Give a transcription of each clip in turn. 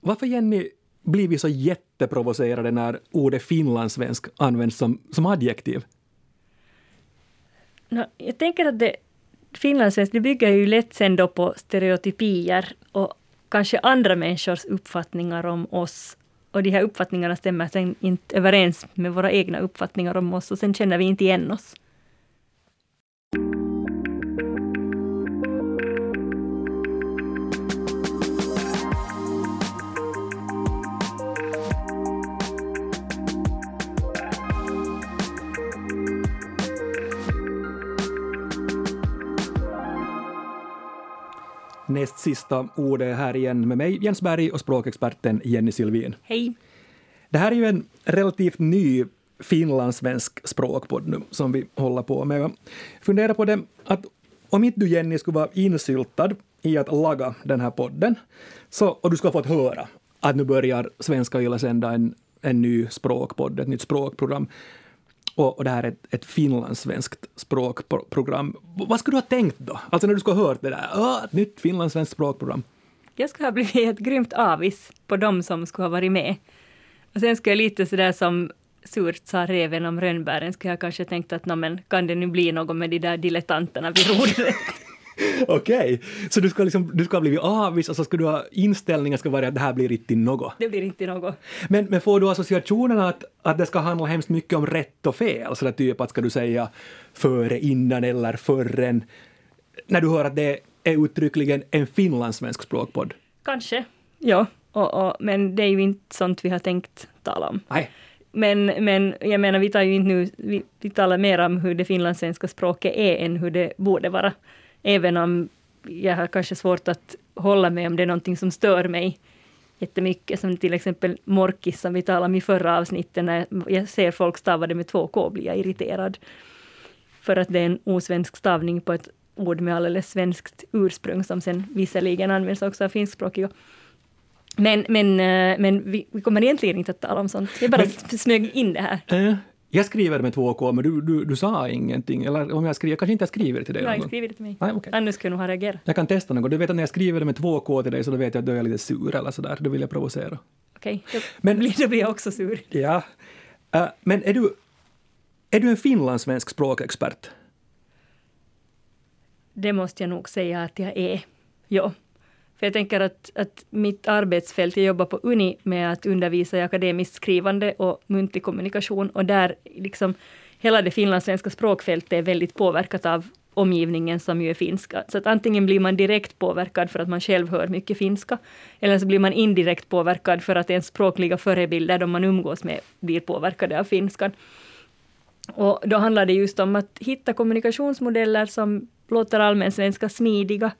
varför Jenny blir vi så jätteprovocerade när ordet finlandssvensk används som, som adjektiv? No, jag tänker att det finlandssvensk, det bygger ju lätt sen då på stereotypier och kanske andra människors uppfattningar om oss. Och de här uppfattningarna stämmer sen inte överens med våra egna uppfattningar om oss och sen känner vi inte igen oss. Näst sista ordet här igen med mig, Jens Berg, och språkexperten Jenny Silvin. Hej! Det här är ju en relativt ny finlandssvensk språkpodd nu som vi håller på med. Jag funderar på det att om inte du Jenny skulle vara insyltad i att laga den här podden så, och du skulle ha fått höra att nu börjar Svenska Yle sända en, en ny språkpodd, ett nytt språkprogram och, och det här är ett, ett finlandssvenskt språkprogram. Vad skulle du ha tänkt då? Alltså när du skulle ha hört det där, Åh, ett nytt finlandssvenskt språkprogram. Jag skulle ha blivit ett grymt avis på dem som skulle ha varit med. Och sen skulle jag lite sådär som surt sa reven om rönnbären, skulle jag kanske tänkt att men, kan det nu bli något med de där dilettanterna vid rodret? Okej, okay. så du ska, liksom, du ska ha blivit avis och så ska du ha inställningen ska vara att det här blir inte något? Det blir inte något. Men, men får du associationen att, att det ska handla hemskt mycket om rätt och fel? Så där typ att ska du säga före, innan eller förrän? När du hör att det är uttryckligen en finlandssvensk språkpodd? Kanske, ja. Och, och, men det är ju inte sånt vi har tänkt tala om. Nej. Men, men jag menar, vi tar ju inte nu, vi, vi talar mer om hur det finlandssvenska språket är än hur det borde vara. Även om jag har kanske svårt att hålla med om det är någonting som stör mig jättemycket, som till exempel morkis som vi talade om i förra avsnittet, när jag ser folk stava det med två k blir jag irriterad. För att det är en osvensk stavning på ett ord med alldeles svenskt ursprung, som sen visserligen används också av finskspråkiga. Men, men, eh, men vi, vi kommer egentligen inte att tala om sånt. Jag bara men, smög in det här. Äh, jag skriver med två K, men du, du, du sa ingenting. Eller om jag skriver, kanske inte jag skriver till dig. Jag har inte skrivit till mig. Nej, okay. Annars skulle jag nog ha reagerat. Jag kan testa något. Du vet att när jag skriver med två K till dig så då vet jag att du är lite sur eller sådär. Då vill jag provocera. Okej, okay. då, blir, då blir jag också sur. Ja. Uh, men är du, är du en finlandssvensk språkexpert? Det måste jag nog säga att jag är. Ja. För jag tänker att, att mitt arbetsfält, jag jobbar på Uni med att undervisa i akademiskt skrivande och muntlig kommunikation och där liksom hela det finlandssvenska språkfältet är väldigt påverkat av omgivningen som ju är finska. Så att antingen blir man direkt påverkad för att man själv hör mycket finska, eller så blir man indirekt påverkad för att ens språkliga förebilder, de man umgås med, blir påverkade av finskan. Och då handlar det just om att hitta kommunikationsmodeller som låter allmänsvenska smidiga,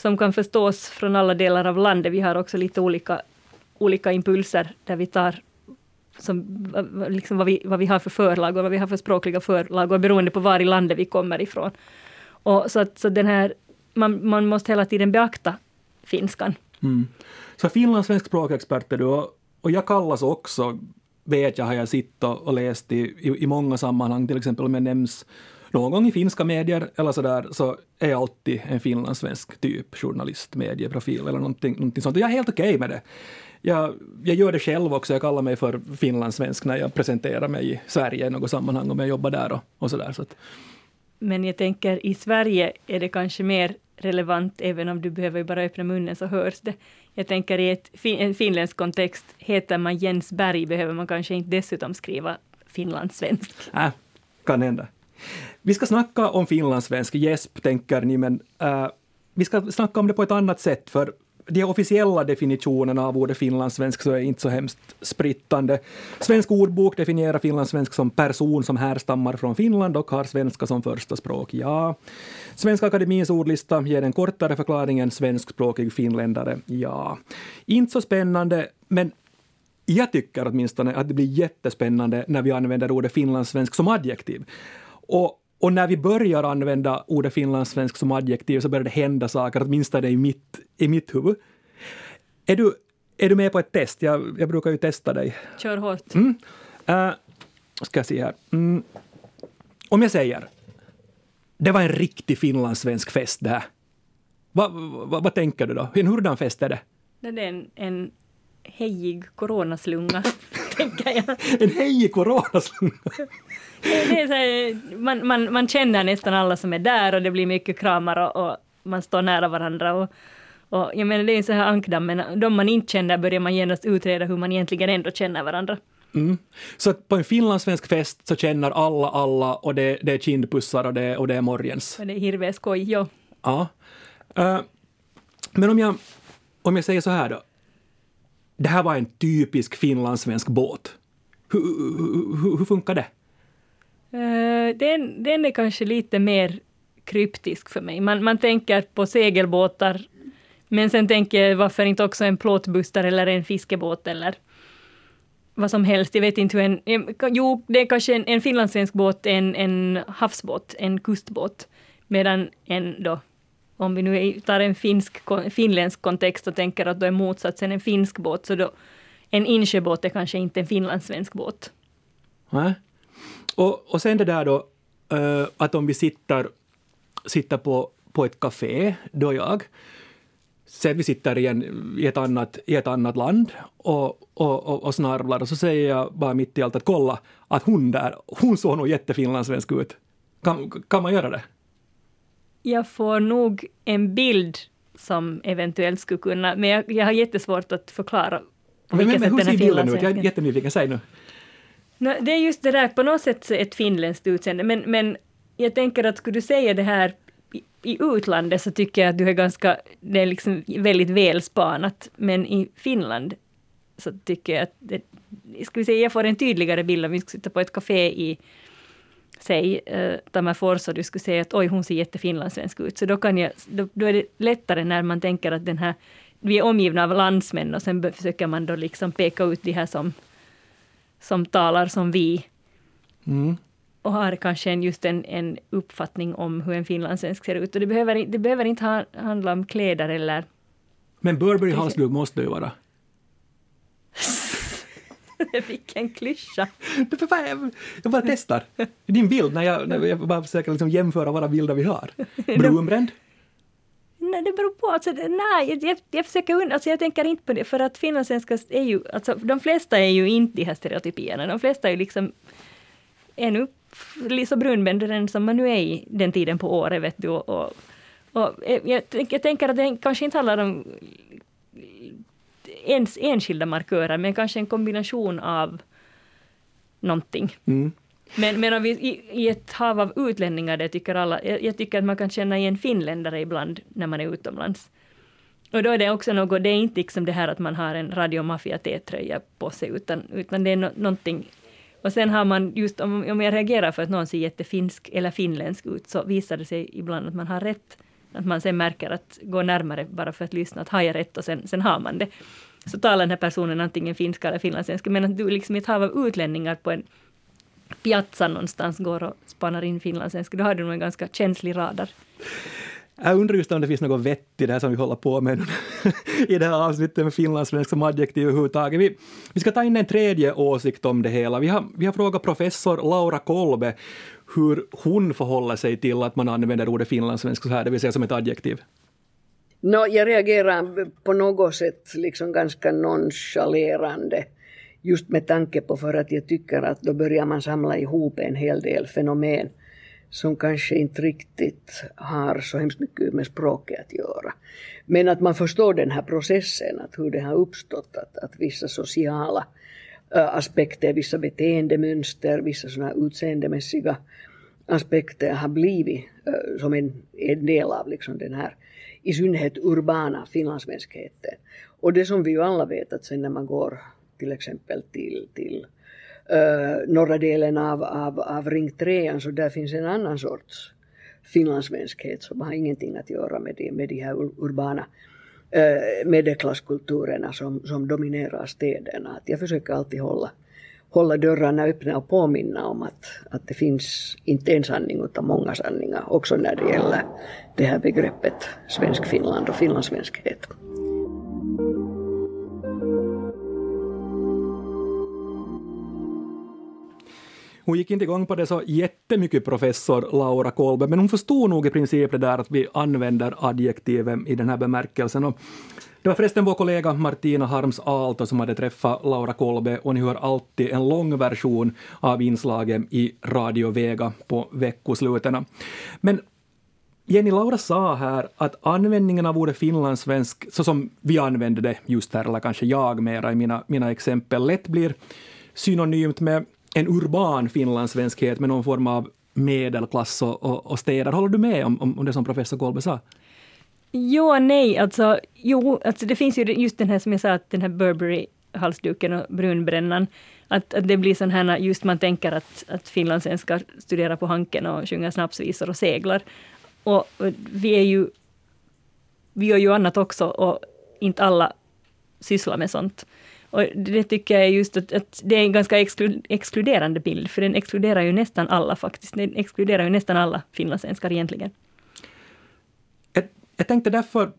som kan förstås från alla delar av landet. Vi har också lite olika, olika impulser där vi tar som, liksom vad, vi, vad vi har för förlag och vad vi har för språkliga förlag och beroende på var i landet vi kommer ifrån. Och så att, så den här, man, man måste hela tiden beakta finskan. Mm. Så finlandssvensk språkexpert är du och jag kallas också, vet jag har jag sett och läst i, i, i många sammanhang, till exempel om jag nämns någon gång i finska medier eller så där, så är jag alltid en finlandssvensk typ journalist, medieprofil eller någonting, någonting sånt. Och jag är helt okej okay med det. Jag, jag gör det själv också, jag kallar mig för finlandssvensk när jag presenterar mig i Sverige i något sammanhang om jag jobbar där och, och sådär. Så Men jag tänker i Sverige är det kanske mer relevant, även om du behöver bara öppna munnen så hörs det. Jag tänker i ett, en finländsk kontext, heter man Jens Berg behöver man kanske inte dessutom skriva finlandssvensk. Äh, kan hända. Vi ska snacka om finlandssvensk gäsp, tänker ni, men uh, vi ska snacka om det på ett annat sätt, för de officiella definitionerna av ordet finlandssvensk så är inte så hemskt sprittande. Svensk ordbok definierar finlandssvensk som person som härstammar från Finland och har svenska som första språk. Ja. Svenska akademins ordlista ger den kortare förklaringen svenskspråkig finländare. Ja. Inte så spännande, men jag tycker åtminstone att det blir jättespännande när vi använder ordet finlandssvensk som adjektiv. Och, och när vi börjar använda ordet finlandssvensk som adjektiv så börjar det hända saker, åtminstone i mitt, i mitt huvud. Är du, är du med på ett test? Jag, jag brukar ju testa dig. Kör hårt. Mm. Uh, ska jag se här. Mm. Om jag säger det var en riktig finlandssvensk fest det här. Vad va, va, tänker du då? En hurdan fest är det? Det är en, en hejig coronaslunga, tänker jag. En coronaslunga? det är så här, man, man, man känner nästan alla som är där och det blir mycket kramar och, och man står nära varandra. Och, och jag menar, det är en sån här ankdamm, de man inte känner börjar man genast utreda hur man egentligen ändå känner varandra. Mm. Så på en finlandssvensk fest så känner alla alla och det, det är kindpussar och det, och det är morgens. Och det är hirveskoj, ja. Ja. Uh, men om jag, om jag säger så här då. Det här var en typisk finlandssvensk båt. Hur, hur, hur funkar det? Uh, den, den är kanske lite mer kryptisk för mig. Man, man tänker på segelbåtar, men sen tänker jag varför inte också en plåtbuster eller en fiskebåt eller vad som helst. Jag vet inte hur en... Jo, det är kanske en, en finlandssvensk båt, en, en havsbåt, en kustbåt. Medan en då, om vi nu tar en finsk, finländsk kontext och tänker att då är motsatsen en finsk båt, så då en insjöbåt är kanske inte en finlandssvensk båt. Nej. Och, och sen det där då, eh, att om vi sitter, sitter på, på ett café, då jag, Sen vi sitter i, en, i, ett, annat, i ett annat land och, och, och, och snarvlar och så säger jag bara mitt i allt att kolla att hon där, hon såg nog jättefinlandssvensk ut. Kan, kan man göra det? Jag får nog en bild som eventuellt skulle kunna, men jag, jag har jättesvårt att förklara på men, men, men hur ser bilden ut? Jag är jättenyfiken, säg nu. No, det är just det där, på något sätt ett finländskt utseende, men, men jag tänker att skulle du säga det här i utlandet så tycker jag att du är ganska, det är liksom väldigt välspanat, men i Finland så tycker jag att det, ska vi säga, jag får en tydligare bild om vi skulle sitta på ett café i säg uh, Tammerfors och du skulle säga att oj, hon ser jättefinlandssvensk ut. Så då, kan jag, då, då, är det lättare när man tänker att den här, vi är omgivna av landsmän och sen försöker man då liksom peka ut de här som, som talar som vi. Mm och har kanske en, just en, en uppfattning om hur en finlandssvensk ser ut. Och det behöver, det behöver inte ha, handla om kläder eller... Men Burberry-halsduk måste det ju vara. Vilken klyscha! Jag bara testar. Din bild, när jag, när jag bara försöker liksom jämföra våra bilder vi har. Brunbränd? Nej, det beror på. Alltså, nej, jag, jag försöker alltså, jag tänker inte på det, för att finlandssvenskar är ju, alltså, de flesta är ju inte de här stereotypierna. De flesta är ju liksom ännu så brunbänd som man nu är i den tiden på året, vet du. Och, och, och jag, jag, tänker att det kanske inte handlar om ens enskilda markörer, men kanske en kombination av någonting. Mm. Men, men om vi, i, i, ett hav av utlänningar, det tycker alla, jag, jag, tycker att man kan känna igen finländare ibland när man är utomlands. Och då är det också något, det är inte liksom det här att man har en Radio Mafia T-tröja på sig, utan, utan det är no, någonting och sen har man just om, om jag reagerar för att någon ser jättefinsk eller finländsk ut så visar det sig ibland att man har rätt. Att man sen märker att gå närmare bara för att lyssna, att har jag rätt och sen, sen har man det. Så talar den här personen antingen finska eller finlandssvenska men att du liksom i ett hav av utlänningar på en piazza någonstans går och spanar in finlandssvenska, då har du nog en ganska känslig radar. Jag undrar just om det finns något vett i det här som vi håller på med i det här avsnittet med finlandssvensk som adjektiv överhuvudtaget. Vi, vi ska ta in en tredje åsikt om det hela. Vi har, vi har frågat professor Laura Kolbe hur hon förhåller sig till att man använder ordet finlandssvensk så här, det vill säga som ett adjektiv. No, jag reagerar på något sätt liksom ganska nonchalerande just med tanke på för att jag tycker att då börjar man samla ihop en hel del fenomen som kanske inte riktigt har så hemskt mycket med språket att göra. Men att man förstår den här processen, att hur det har uppstått, att, att vissa sociala äh, aspekter, vissa beteendemönster, vissa sådana utseendemässiga aspekter har blivit äh, som en, en del av liksom den här i synnerhet urbana finlandssvenskheten. Och det som vi ju alla vet att sen när man går till exempel till, till uh, norra delen av, av, av Ring 3, så där finns en annan sorts finlandssvenskhet som har ingenting att göra med de, med de här urbana uh, medelklasskulturerna som, som dominerar städerna. Att jag försöker alltid hålla, hålla dörrarna öppna och påminna om att, att det finns inte en sanning utan många sanningar också när det gäller det här begreppet svensk Finland och finlandssvenskhet. Hon gick inte igång på det så jättemycket, professor Laura Kolbe, men hon förstod nog i princip det där att vi använder adjektiven i den här bemärkelsen. Och det var förresten vår kollega Martina Harms Aalto som hade träffat Laura Kolbe och ni hör alltid en lång version av inslagen i Radio Vega på veckoslutena. Men Jenny Laura sa här att användningen av ordet finlandssvensk, så som vi använder det just här, eller kanske jag mera i mina, mina exempel, lätt blir synonymt med en urban finlandssvenskhet med någon form av medelklass och, och, och städer. Håller du med om, om, det som professor Kolbe sa? Jo nej, alltså, jo, alltså det finns ju just den här som jag sa, att den här Burberry-halsduken och brunbrännan, att, att det blir sån här, just man tänker att, att finlandssvenskar studerar på Hanken och sjunger snapsvisor och seglar. Och, och vi är ju, vi gör ju annat också och inte alla sysslar med sånt. Och det tycker jag är just att, att det är en ganska exklu, exkluderande bild, för den exkluderar ju nästan alla faktiskt. Den exkluderar ju nästan alla finlandssvenskar egentligen. Jag, tänkte därför,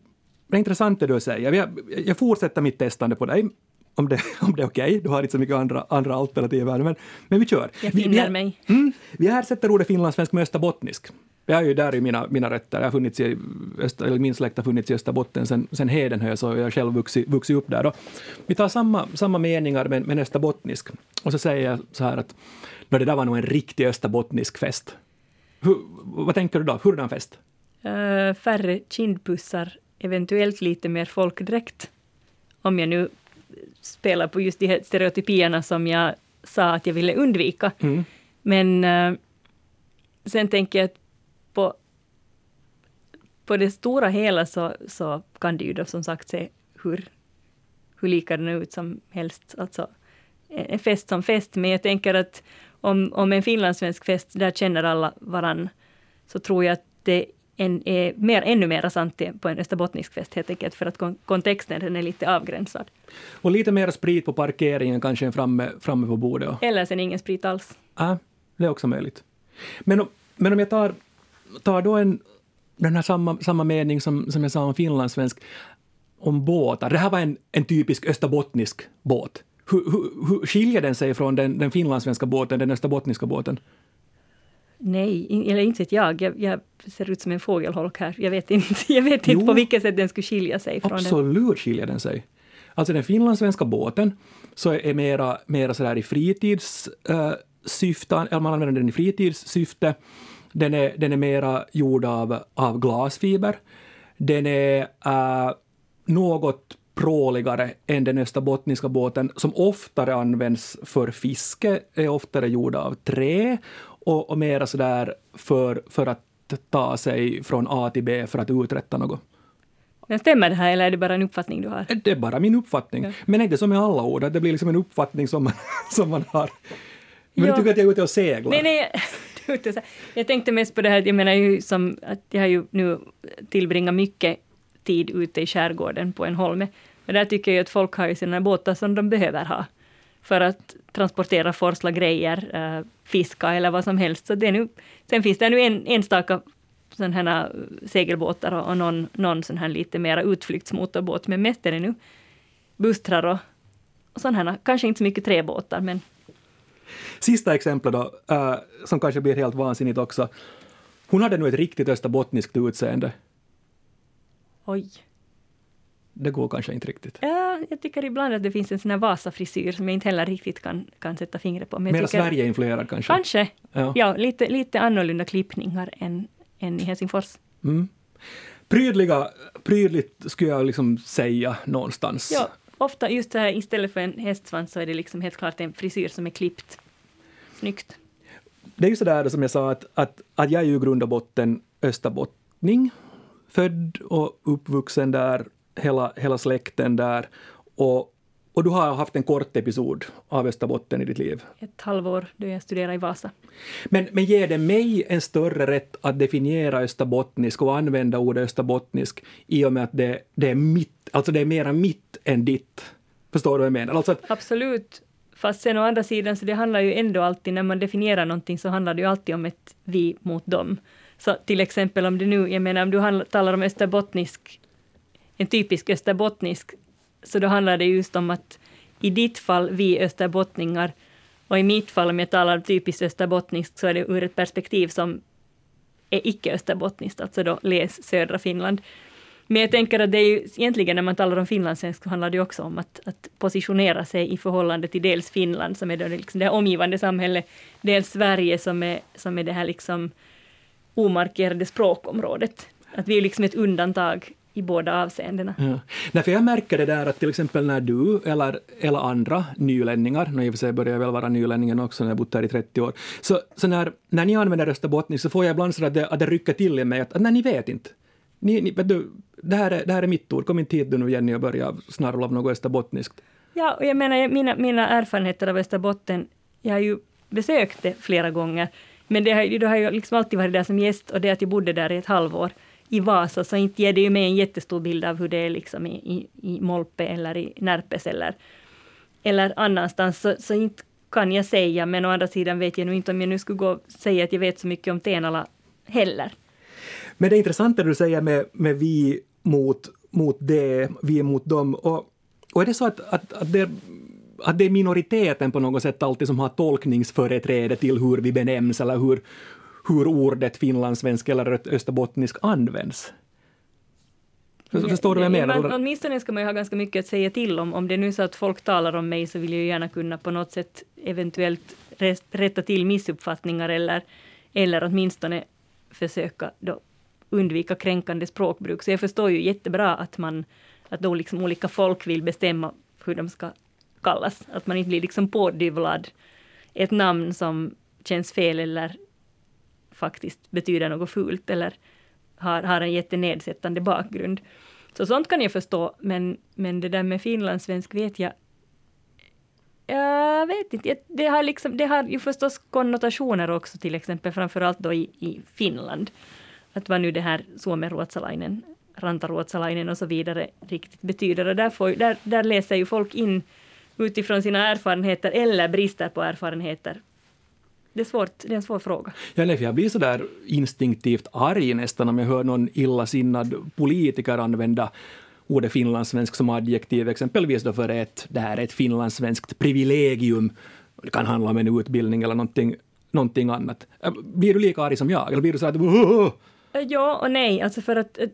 det är intressant det du säger. Jag, jag fortsätter mitt testande på dig, om det, om det är okej. Okay. Du har inte så mycket andra, andra alternativ här, men, men vi kör. Jag finner vi, mig. Mm, vi ersätter ordet finlandssvensk med österbottnisk. Jag är ju där i mina, mina rötter. Jag har funnits i Öster, eller min släkt har funnits i Österbotten sen, sen Hedenhö, så jag har själv vuxit, vuxit upp där. Och vi tar samma, samma meningar men, men österbottnisk. Och så säger jag så här att det där var nog en riktig österbottnisk fest. Hur, vad tänker du då? Hurdan fest? Uh, färre kindpussar, eventuellt lite mer folkdräkt. Om jag nu spelar på just de här stereotypierna som jag sa att jag ville undvika. Mm. Men uh, sen tänker jag att på, på det stora hela så, så kan det ju då som sagt se hur, hur lika den ut som helst. Alltså, en fest som fest, men jag tänker att om, om en finlandssvensk fest, där känner alla varann, så tror jag att det en, är mer, ännu mer sant på en österbottnisk fest helt enkelt, för att kontexten den är lite avgränsad. Och lite mer sprit på parkeringen kanske än framme, framme på bordet? Eller sen ingen sprit alls. Ja, det är också möjligt. Men om, men om jag tar tar då en, den här samma, samma mening som, som jag sa om finlandssvensk, om båtar. Det här var en, en typisk österbottnisk båt. Hur, hur, hur skiljer den sig från den, den finlandssvenska båten, den österbottniska båten? Nej, eller inte vet jag. jag. jag. ser ut som en fågelholk här. Jag vet inte, jag vet inte på vilket sätt den skulle skilja sig från Absolut den. skiljer den sig. Alltså den finlandssvenska båten så är mera, mera sådär i fritidssyfte, uh, eller man använder den i fritidssyfte. Den är, den är mera gjord av, av glasfiber. Den är äh, något pråligare än den österbottniska båten som oftare används för fiske, är oftare gjord av trä och, och mera sådär för, för att ta sig från A till B för att uträtta något. Men stämmer det här eller är det bara en uppfattning du har? Det är bara min uppfattning. Ja. Men inte som med alla ord, att det blir liksom en uppfattning som man, som man har. Men ja. du tycker att jag är ute och seglar? Nej, nej, jag tänkte mest på det här, jag menar ju som att jag har ju nu tillbringat mycket tid ute i skärgården på en holme. Och där tycker jag att folk har ju sina båtar som de behöver ha för att transportera, forsla grejer, äh, fiska eller vad som helst. Så det är nu, sen finns det nu en, enstaka sån här segelbåtar och, och någon, någon sån här lite mera utflyktsmotorbåt, men mest är det nu bustrar och, och sådana här, kanske inte så mycket träbåtar, men Sista exemplet då, äh, som kanske blir helt vansinnigt också. Hon hade nu ett riktigt österbottniskt utseende. Oj. Det går kanske inte riktigt. Ja, jag tycker ibland att det finns en sån här Vasa-frisyr som jag inte heller riktigt kan, kan sätta fingret på. Mer Sverige-influerad kanske? Kanske. Ja, ja lite, lite annorlunda klippningar än, än i Helsingfors. Mm. Prydliga, prydligt skulle jag liksom säga någonstans. Ja, ofta just här istället för en hästsvans så är det liksom helt klart en frisyr som är klippt snyggt. Det är ju sådär som jag sa att, att, att jag är ju i grund och botten österbottning. Född och uppvuxen där, hela, hela släkten där. Och, och du har haft en kort episod av Österbotten i ditt liv. Ett halvår då jag studerade i Vasa. Men, men ger det mig en större rätt att definiera österbottnisk och använda ordet österbottnisk i och med att det, det är mitt, alltså det är mera mitt än ditt? Förstår du vad jag menar? Alltså att, Absolut. Fast sen å andra sidan, så det handlar ju ändå alltid, när man definierar någonting, så handlar det ju alltid om ett vi mot dem. Så till exempel om du nu, jag menar om du talar om österbottnisk, en typisk österbottnisk, så då handlar det just om att i ditt fall, vi österbottningar, och i mitt fall, om jag talar typiskt österbottniskt, så är det ur ett perspektiv som är icke österbottniskt, alltså då läs södra Finland. Men jag tänker att det är ju egentligen när man talar om finlandssvenska handlar det också om att, att positionera sig i förhållande till dels Finland som är det, liksom det omgivande samhället, dels Sverige som är, som är det här liksom omarkerade språkområdet. Att vi är liksom ett undantag i båda avseendena. Ja. Därför jag märker det där att till exempel när du eller, eller andra nylänningar, nu i och för sig börjar jag väl vara nylänningen också när jag bott här i 30 år, så, så när, när ni använder österbottniska så får jag ibland så att det, att det rycker till i mig att, att nej, ni vet inte. Ni, ni, du, det, här är, det här är mitt ord, kom inte hit nu Jenny och börja snarla av något österbottniskt. Ja, och jag menar mina, mina erfarenheter av Österbotten, jag har ju besökt det flera gånger, men det har, det har ju liksom alltid varit där som gäst och det att jag bodde där i ett halvår i Vasa, så inte ger det ju mig en jättestor bild av hur det är liksom i, i, i Molpe eller i Närpes eller, eller annanstans. Så, så inte kan jag säga, men å andra sidan vet jag nu inte om jag nu skulle gå och säga att jag vet så mycket om Tenala heller. Men det är intressant det du säger med, med vi mot, mot det, vi mot dem. Och, och är det så att, att, att, det, att det är minoriteten på något sätt alltid som har tolkningsföreträde till hur vi benämns eller hur, hur ordet finlandssvenska eller österbottnisk används? Förstår du vad jag menar? Man, åtminstone ska man ju ha ganska mycket att säga till om. Om det är nu så att folk talar om mig så vill jag gärna kunna på något sätt eventuellt rätta till missuppfattningar eller, eller åtminstone försöka då undvika kränkande språkbruk. Så jag förstår ju jättebra att man att då liksom olika folk vill bestämma hur de ska kallas. Att man inte blir liksom pådyvlad ett namn som känns fel eller faktiskt betyder något fult eller har, har en jättenedsättande bakgrund. Så sånt kan jag förstå, men, men det där med finlandssvensk vet jag jag vet inte, det har, liksom, det har ju förstås konnotationer också, till exempel framförallt då i, i Finland. Att vad nu det här suomenruotsalainen, rantaruotsalainen och så vidare riktigt betyder. Och där, får, där, där läser ju folk in utifrån sina erfarenheter eller brister på erfarenheter det är, svårt, det är en svår fråga. Ja, nej, jag blir så där instinktivt arg nästan om jag hör någon illasinnad politiker använda ordet finlandssvensk som adjektiv, exempelvis då för ett, det här är ett finlandssvenskt privilegium. Det kan handla om en utbildning eller någonting, någonting annat. Blir du lika arg som jag? Eller blir du så att... Ja och nej, alltså för att, att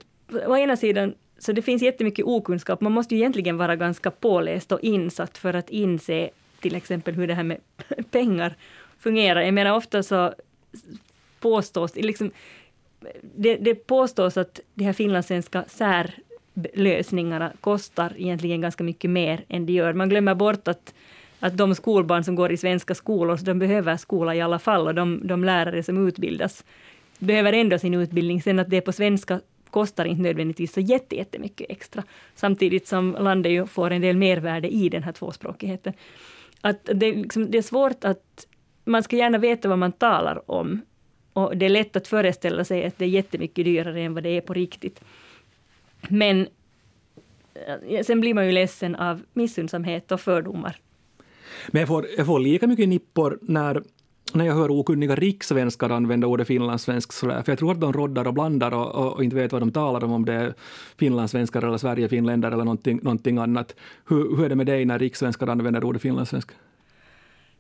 å ena sidan så det finns jättemycket okunskap. Man måste ju egentligen vara ganska påläst och insatt för att inse till exempel hur det här med pengar fungerar. Jag menar ofta så påstås, liksom, det, det påstås att de här finlandssvenska särlösningarna kostar egentligen ganska mycket mer än de gör. Man glömmer bort att, att de skolbarn som går i svenska skolor, så de behöver skola i alla fall och de, de lärare som utbildas behöver ändå sin utbildning. Sen att det är på svenska kostar inte nödvändigtvis så jättemycket extra. Samtidigt som landet ju får en del mervärde i den här tvåspråkigheten. Att det, liksom, det är svårt att man ska gärna veta vad man talar om. Och det är lätt att föreställa sig att det är jättemycket dyrare än vad det är på riktigt. Men eh, sen blir man ju ledsen av missundsamhet och fördomar. Men jag får, jag får lika mycket nippor när när jag hör okunniga rikssvenskar använda ordet finlandssvensk sådär, för jag tror att de roddar och blandar och, och, och, inte vet vad de talar om, om det är finlandssvenskar eller Sverigefinländare eller någonting, någonting annat. Hur, hur är det med dig när rikssvenskar använder ordet finlandssvenska?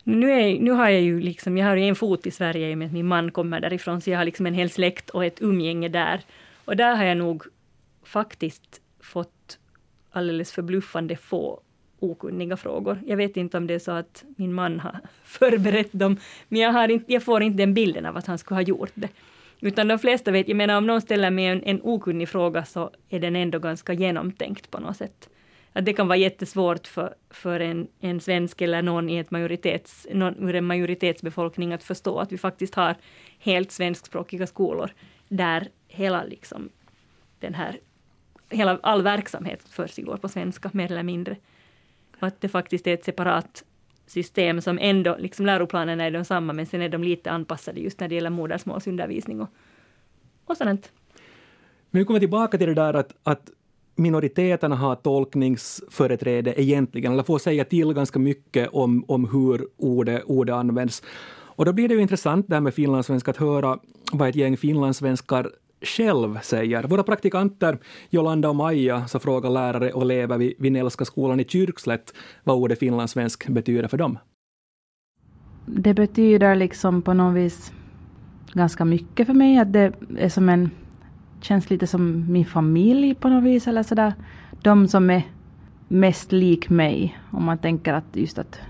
Nu, är, nu har jag ju liksom, jag har en fot i Sverige i och med att min man kommer därifrån, så jag har liksom en hel släkt och ett umgänge där. Och där har jag nog faktiskt fått alldeles förbluffande få okunniga frågor. Jag vet inte om det är så att min man har förberett dem, men jag, har inte, jag får inte den bilden av att han skulle ha gjort det. Utan de flesta vet, jag menar om någon ställer mig en, en okunnig fråga så är den ändå ganska genomtänkt på något sätt att det kan vara jättesvårt för, för en, en svensk eller någon, i ett majoritets, någon ur en majoritetsbefolkning att förstå att vi faktiskt har helt svenskspråkiga skolor där hela liksom den här, hela all verksamhet försiggår på svenska mer eller mindre. Och att det faktiskt är ett separat system som ändå, liksom läroplanerna är de samma men sen är de lite anpassade just när det gäller modersmålsundervisning och, och sådant. Men vi kommer tillbaka till det där att, att minoriteterna har tolkningsföreträde egentligen, eller får säga till ganska mycket om, om hur ordet, ordet används. Och då blir det ju intressant där med finlandssvenska att höra vad ett gäng finlandssvenskar själv säger. Våra praktikanter Jolanda och Maja så frågar lärare och elever vid Vinellska skolan i Kyrkslätt vad ordet finlandssvensk betyder för dem. Det betyder liksom på något vis ganska mycket för mig, att det är som en känns lite som min familj på något vis eller sådär. De som är mest lik mig. Om man tänker att just att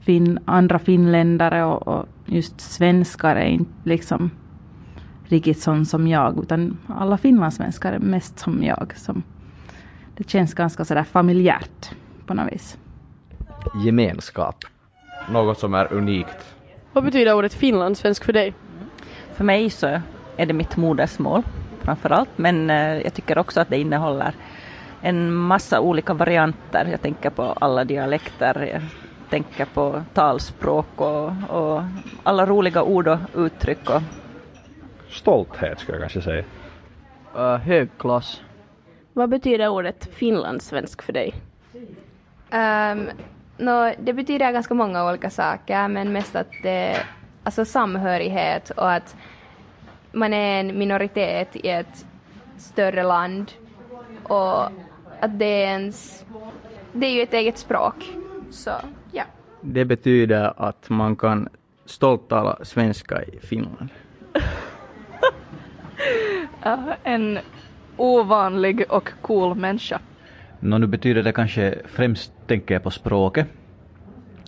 fin, andra finländare och, och just svenskar är inte liksom riktigt sån som jag utan alla finlandssvenskar är mest som jag. Som, det känns ganska sådär familjärt på något vis. Gemenskap. Något som är unikt. Vad betyder ordet finlandssvensk för dig? För mig så är det mitt modersmål framför allt men eh, jag tycker också att det innehåller en massa olika varianter. Jag tänker på alla dialekter, jag tänker på talspråk och, och alla roliga ord och uttryck. Och... Stolthet skulle jag kanske säga. Uh, hög klass. Vad betyder ordet finlandssvensk för dig? Um, no, det betyder ganska många olika saker men mest att det alltså samhörighet och att man är en minoritet i ett större land och att det är ens, det är ju ett eget språk. Så ja. Det betyder att man kan stolt tala svenska i Finland. en ovanlig och cool människa. Nå, nu betyder det kanske främst tänker jag på språket.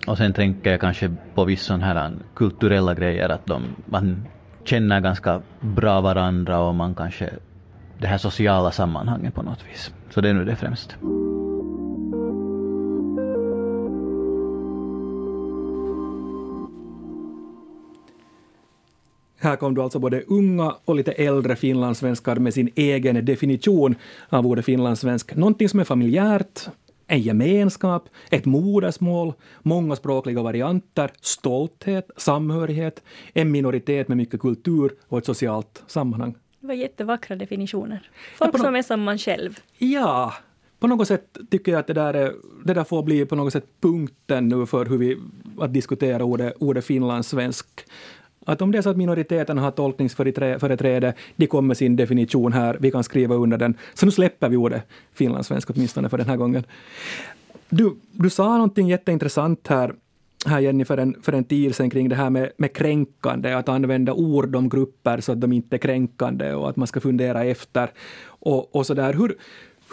Och sen tänker jag kanske på vissa här kulturella grejer, att de, man känner ganska bra varandra och man kanske det här sociala sammanhanget på något vis. Så det är nu det främst. Här kom du alltså både unga och lite äldre finlandssvenskar med sin egen definition av ordet finlandssvensk. Någonting som är familjärt, en gemenskap, ett modersmål, många språkliga varianter, stolthet, samhörighet, en minoritet med mycket kultur och ett socialt sammanhang. Det var jättevackra definitioner. Folk ja, som är som man själv. Ja, på något sätt tycker jag att det där, är, det där får bli på något sätt punkten nu för hur vi att diskutera ordet, ordet finlandssvensk. Att om det är så att minoriteten har tolkningsföreträde, de kommer med sin definition här, vi kan skriva under den. Så nu släpper vi ordet finlandssvensk åtminstone för den här gången. Du, du sa någonting jätteintressant här här Jenny för en, för en tid sedan kring det här med, med kränkande, att använda ord om grupper så att de inte är kränkande och att man ska fundera efter och, och så där. Hur,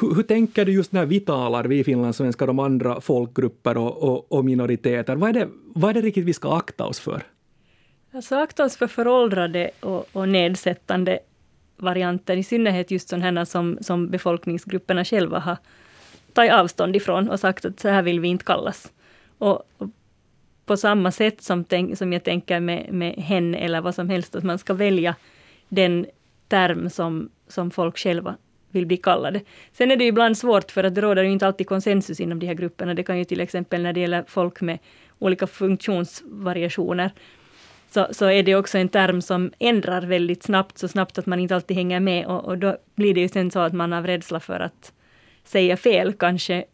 hur, hur, tänker du just när vi talar, vi finlandssvenskar, om andra folkgrupper och, och, och, minoriteter? Vad är, det, vad är det riktigt vi ska akta oss för? Alltså akta oss för föråldrade och, och nedsättande varianter, i synnerhet just sådana som, som befolkningsgrupperna själva har tagit avstånd ifrån och sagt att så här vill vi inte kallas. Och, och på samma sätt som, tänk, som jag tänker med, med hen eller vad som helst, att man ska välja den term som, som folk själva vill bli kallade. Sen är det ibland svårt för att det råder ju inte alltid konsensus inom de här grupperna. Det kan ju till exempel när det gäller folk med olika funktionsvariationer, så, så är det också en term som ändrar väldigt snabbt, så snabbt att man inte alltid hänger med och, och då blir det ju sen så att man av rädsla för att säga fel kanske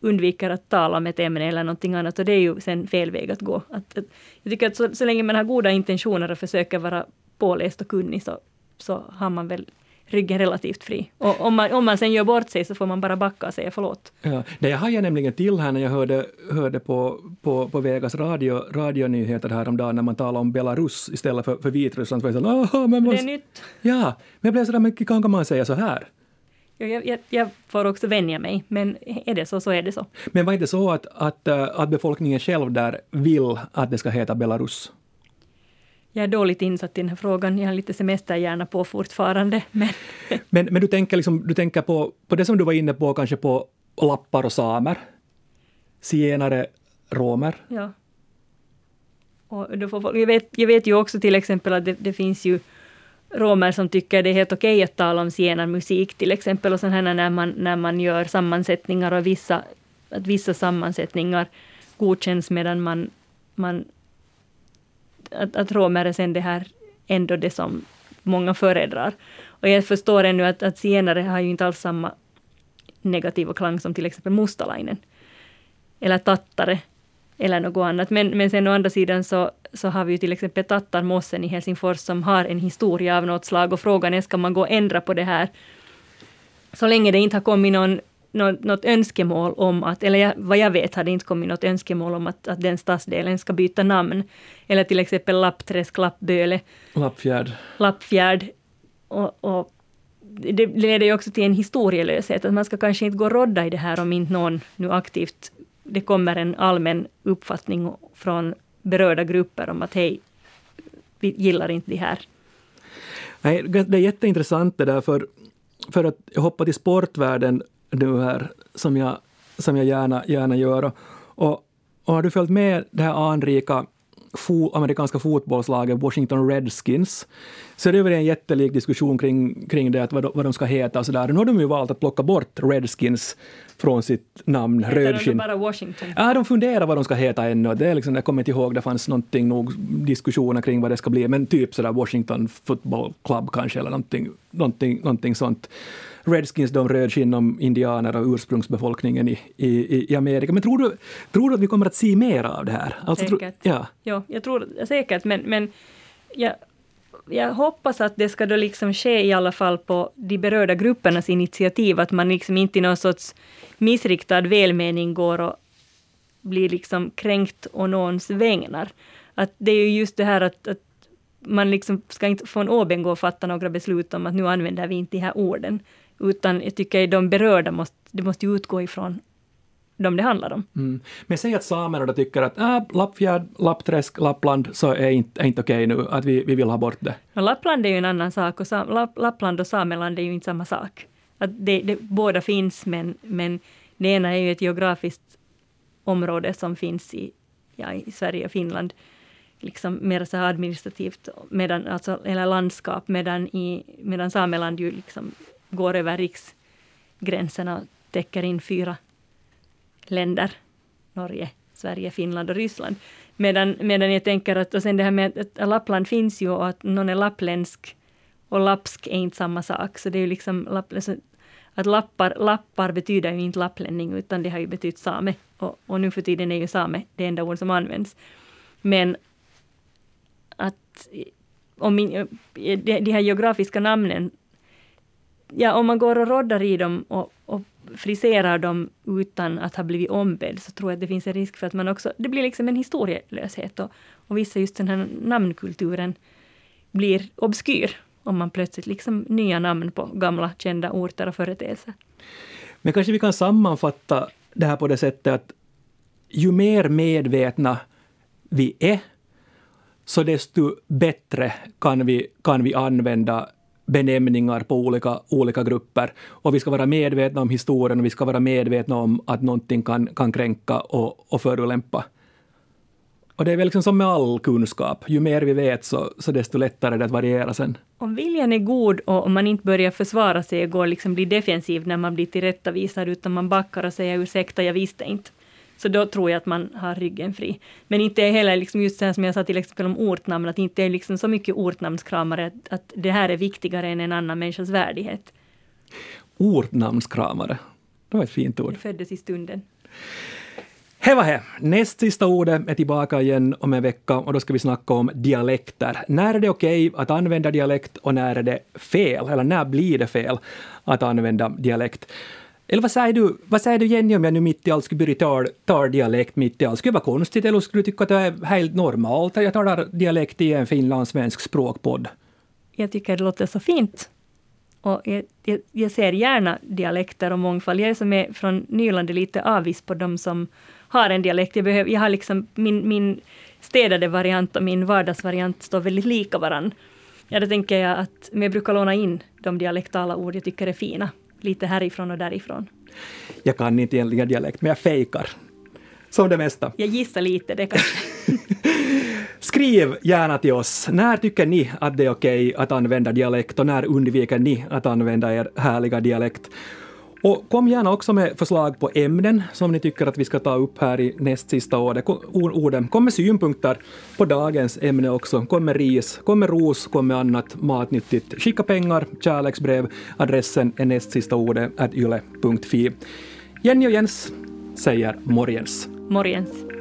undviker att tala om ett ämne eller någonting annat och det är ju sen fel väg att gå. Att, att, jag tycker att så, så länge man har goda intentioner och försöker vara påläst och kunnig så, så har man väl ryggen relativt fri. Och om man, om man sen gör bort sig så får man bara backa och säga förlåt. Ja, det jag hajade nämligen till här när jag hörde, hörde på, på, på Vegas radio, radionyheter häromdagen när man talade om Belarus istället för, för Vitryssland. Så var jag så, men det är nytt. Ja, men jag blev sådär, men kan man säga så här? Jag, jag, jag, får också vänja mig, men är det så, så är det så. Men var det så att, att, äh, att befolkningen själv där vill att det ska heta Belarus? Jag är dåligt insatt i den här frågan. Jag har lite semesterhjärna på fortfarande. Men, men, men du tänker, liksom, du tänker på, på det som du var inne på, kanske på lappar och samer? Zigenare, romer? Ja. Och då får, jag, vet, jag vet ju också till exempel att det, det finns ju romer som tycker det är helt okej att tala om zigenarmusik till exempel och sen här när man, när man gör sammansättningar och vissa, att vissa sammansättningar godkänns medan man, man att, att romer är sen det här ändå det som många föredrar. Och jag förstår ännu att, att zigenare har ju inte alls samma negativa klang som till exempel mustalainen. Eller tattare eller något annat. Men, men sen å andra sidan så, så har vi ju till exempel Tattarmossen i Helsingfors som har en historia av något slag och frågan är ska man gå och ändra på det här så länge det inte har kommit någon, något, något önskemål om att, eller jag, vad jag vet har det inte kommit något önskemål om att, att den stadsdelen ska byta namn. Eller till exempel Lappträsk, Lappböle. Lappfjärd. Lappfjärd. Och, och det leder ju också till en historielöshet, att man ska kanske inte gå och rodda i det här om inte någon nu aktivt, det kommer en allmän uppfattning från berörda grupper om att hej, vi gillar inte det här. Nej, det är jätteintressant det där, för, för att jag hoppar till sportvärlden nu här, som jag, som jag gärna, gärna gör. Och, och har du följt med det här anrika fo amerikanska fotbollslaget Washington Redskins, så det är väl en jättelik diskussion kring, kring det, att vad, de, vad de ska heta och sådär. Nu har de ju valt att plocka bort Redskins från sitt namn, Rödskinn. de bara Washington? Ja, de funderar vad de ska heta ännu. Det är liksom, jag kommer inte ihåg, det fanns någonting nog diskussioner kring vad det ska bli, men typ sådär Washington Football Club kanske, eller någonting, någonting, någonting sånt. Redskins, de rödskinn om indianer och ursprungsbefolkningen i, i, i Amerika. Men tror du, tror du att vi kommer att se mer av det här? Alltså, säkert. Tro, ja. ja, jag tror säkert, men, men jag, jag hoppas att det ska då liksom ske i alla fall på de berörda gruppernas initiativ, att man liksom inte i någon sorts missriktad välmening går och blir liksom kränkt å någons vägnar. Att det är ju just det här att, att man liksom ska inte från oben gå och fatta några beslut om att nu använder vi inte de här orden. Utan jag tycker att de berörda måste, det måste utgå ifrån de det handlar om. Mm. Men säg att samerna då tycker att äh, Lappfjärd, Lappträsk, Lappland så är inte, är inte okej nu, att vi, vi vill ha bort det. Och Lappland är ju en annan sak och Sam, Lapp, Lappland och Sameland är ju inte samma sak. Att det, det, båda finns men, men det ena är ju ett geografiskt område som finns i, ja, i Sverige och Finland liksom mer så administrativt, medan, alltså, eller landskap, medan, i, medan Sameland ju liksom går över riksgränserna och täcker in fyra länder. Norge, Sverige, Finland och Ryssland. Medan, medan jag tänker att, och sen det här med att Lappland finns ju och att någon är lappländsk och lapsk är inte samma sak. Så det är ju liksom lapp, alltså att lappar, lappar betyder ju inte lapplänning utan det har ju betytt same. Och, och nu för tiden är ju same det enda ord som används. Men att om min, de, de här geografiska namnen ja, om man går och roddar i dem och, och friserar dem utan att ha blivit ombedd, så tror jag att det finns en risk för att man också, det blir liksom en historielöshet och, och vissa just den här namnkulturen blir obskyr om man plötsligt liksom nya namn på gamla kända orter och företeelser. Men kanske vi kan sammanfatta det här på det sättet att ju mer medvetna vi är, så desto bättre kan vi, kan vi använda benämningar på olika, olika grupper. Och vi ska vara medvetna om historien och vi ska vara medvetna om att någonting kan, kan kränka och, och förolämpa. Och det är väl liksom som med all kunskap, ju mer vi vet så, så desto lättare är det att variera sen. Om viljan är god och om man inte börjar försvara sig och går liksom bli defensiv när man blir tillrättavisad, utan man backar och säger ursäkta, jag visste inte. Så då tror jag att man har ryggen fri. Men inte heller liksom just så som jag sa till exempel om ortnamn, att inte är liksom så mycket ortnamnskramare att, att det här är viktigare än en annan människas värdighet. Ortnamnskramare, det var ett fint ord. Det föddes i stunden. Hej vad Näst sista ordet är tillbaka igen om en vecka och då ska vi snacka om dialekter. När är det okej okay att använda dialekt och när är det fel? Eller när blir det fel att använda dialekt? Eller vad säger du, vad säger du Jenny om jag nu mitt i allt skulle börja tala, tala dialekt mitt i allt? Skulle det vara konstigt eller skulle du tycka att det är helt normalt att jag talar dialekt i en finlandssvensk språkpodd? Jag tycker det låter så fint. Och jag, jag, jag, ser gärna dialekter och mångfald. Jag är som är från Nyland är lite avis på de som har en dialekt. Jag, behöver, jag har liksom min, min städade variant och min vardagsvariant står väldigt lika varann. Ja, då tänker jag att jag brukar låna in de dialektala ord jag tycker är fina lite härifrån och därifrån. Jag kan inte egentligen dialekt, men jag fejkar. Som det mesta. Jag gissar lite, det kanske. Skriv gärna till oss. När tycker ni att det är okej att använda dialekt och när undviker ni att använda er härliga dialekt? Och kom gärna också med förslag på ämnen som ni tycker att vi ska ta upp här i näst sista orden. Kom med synpunkter på dagens ämne också. Kom med ris, kom med ros, kom med annat matnyttigt. Skicka pengar, kärleksbrev. Adressen är näst sista ordet yle.fi. Jenny och Jens säger morgens. Morgens.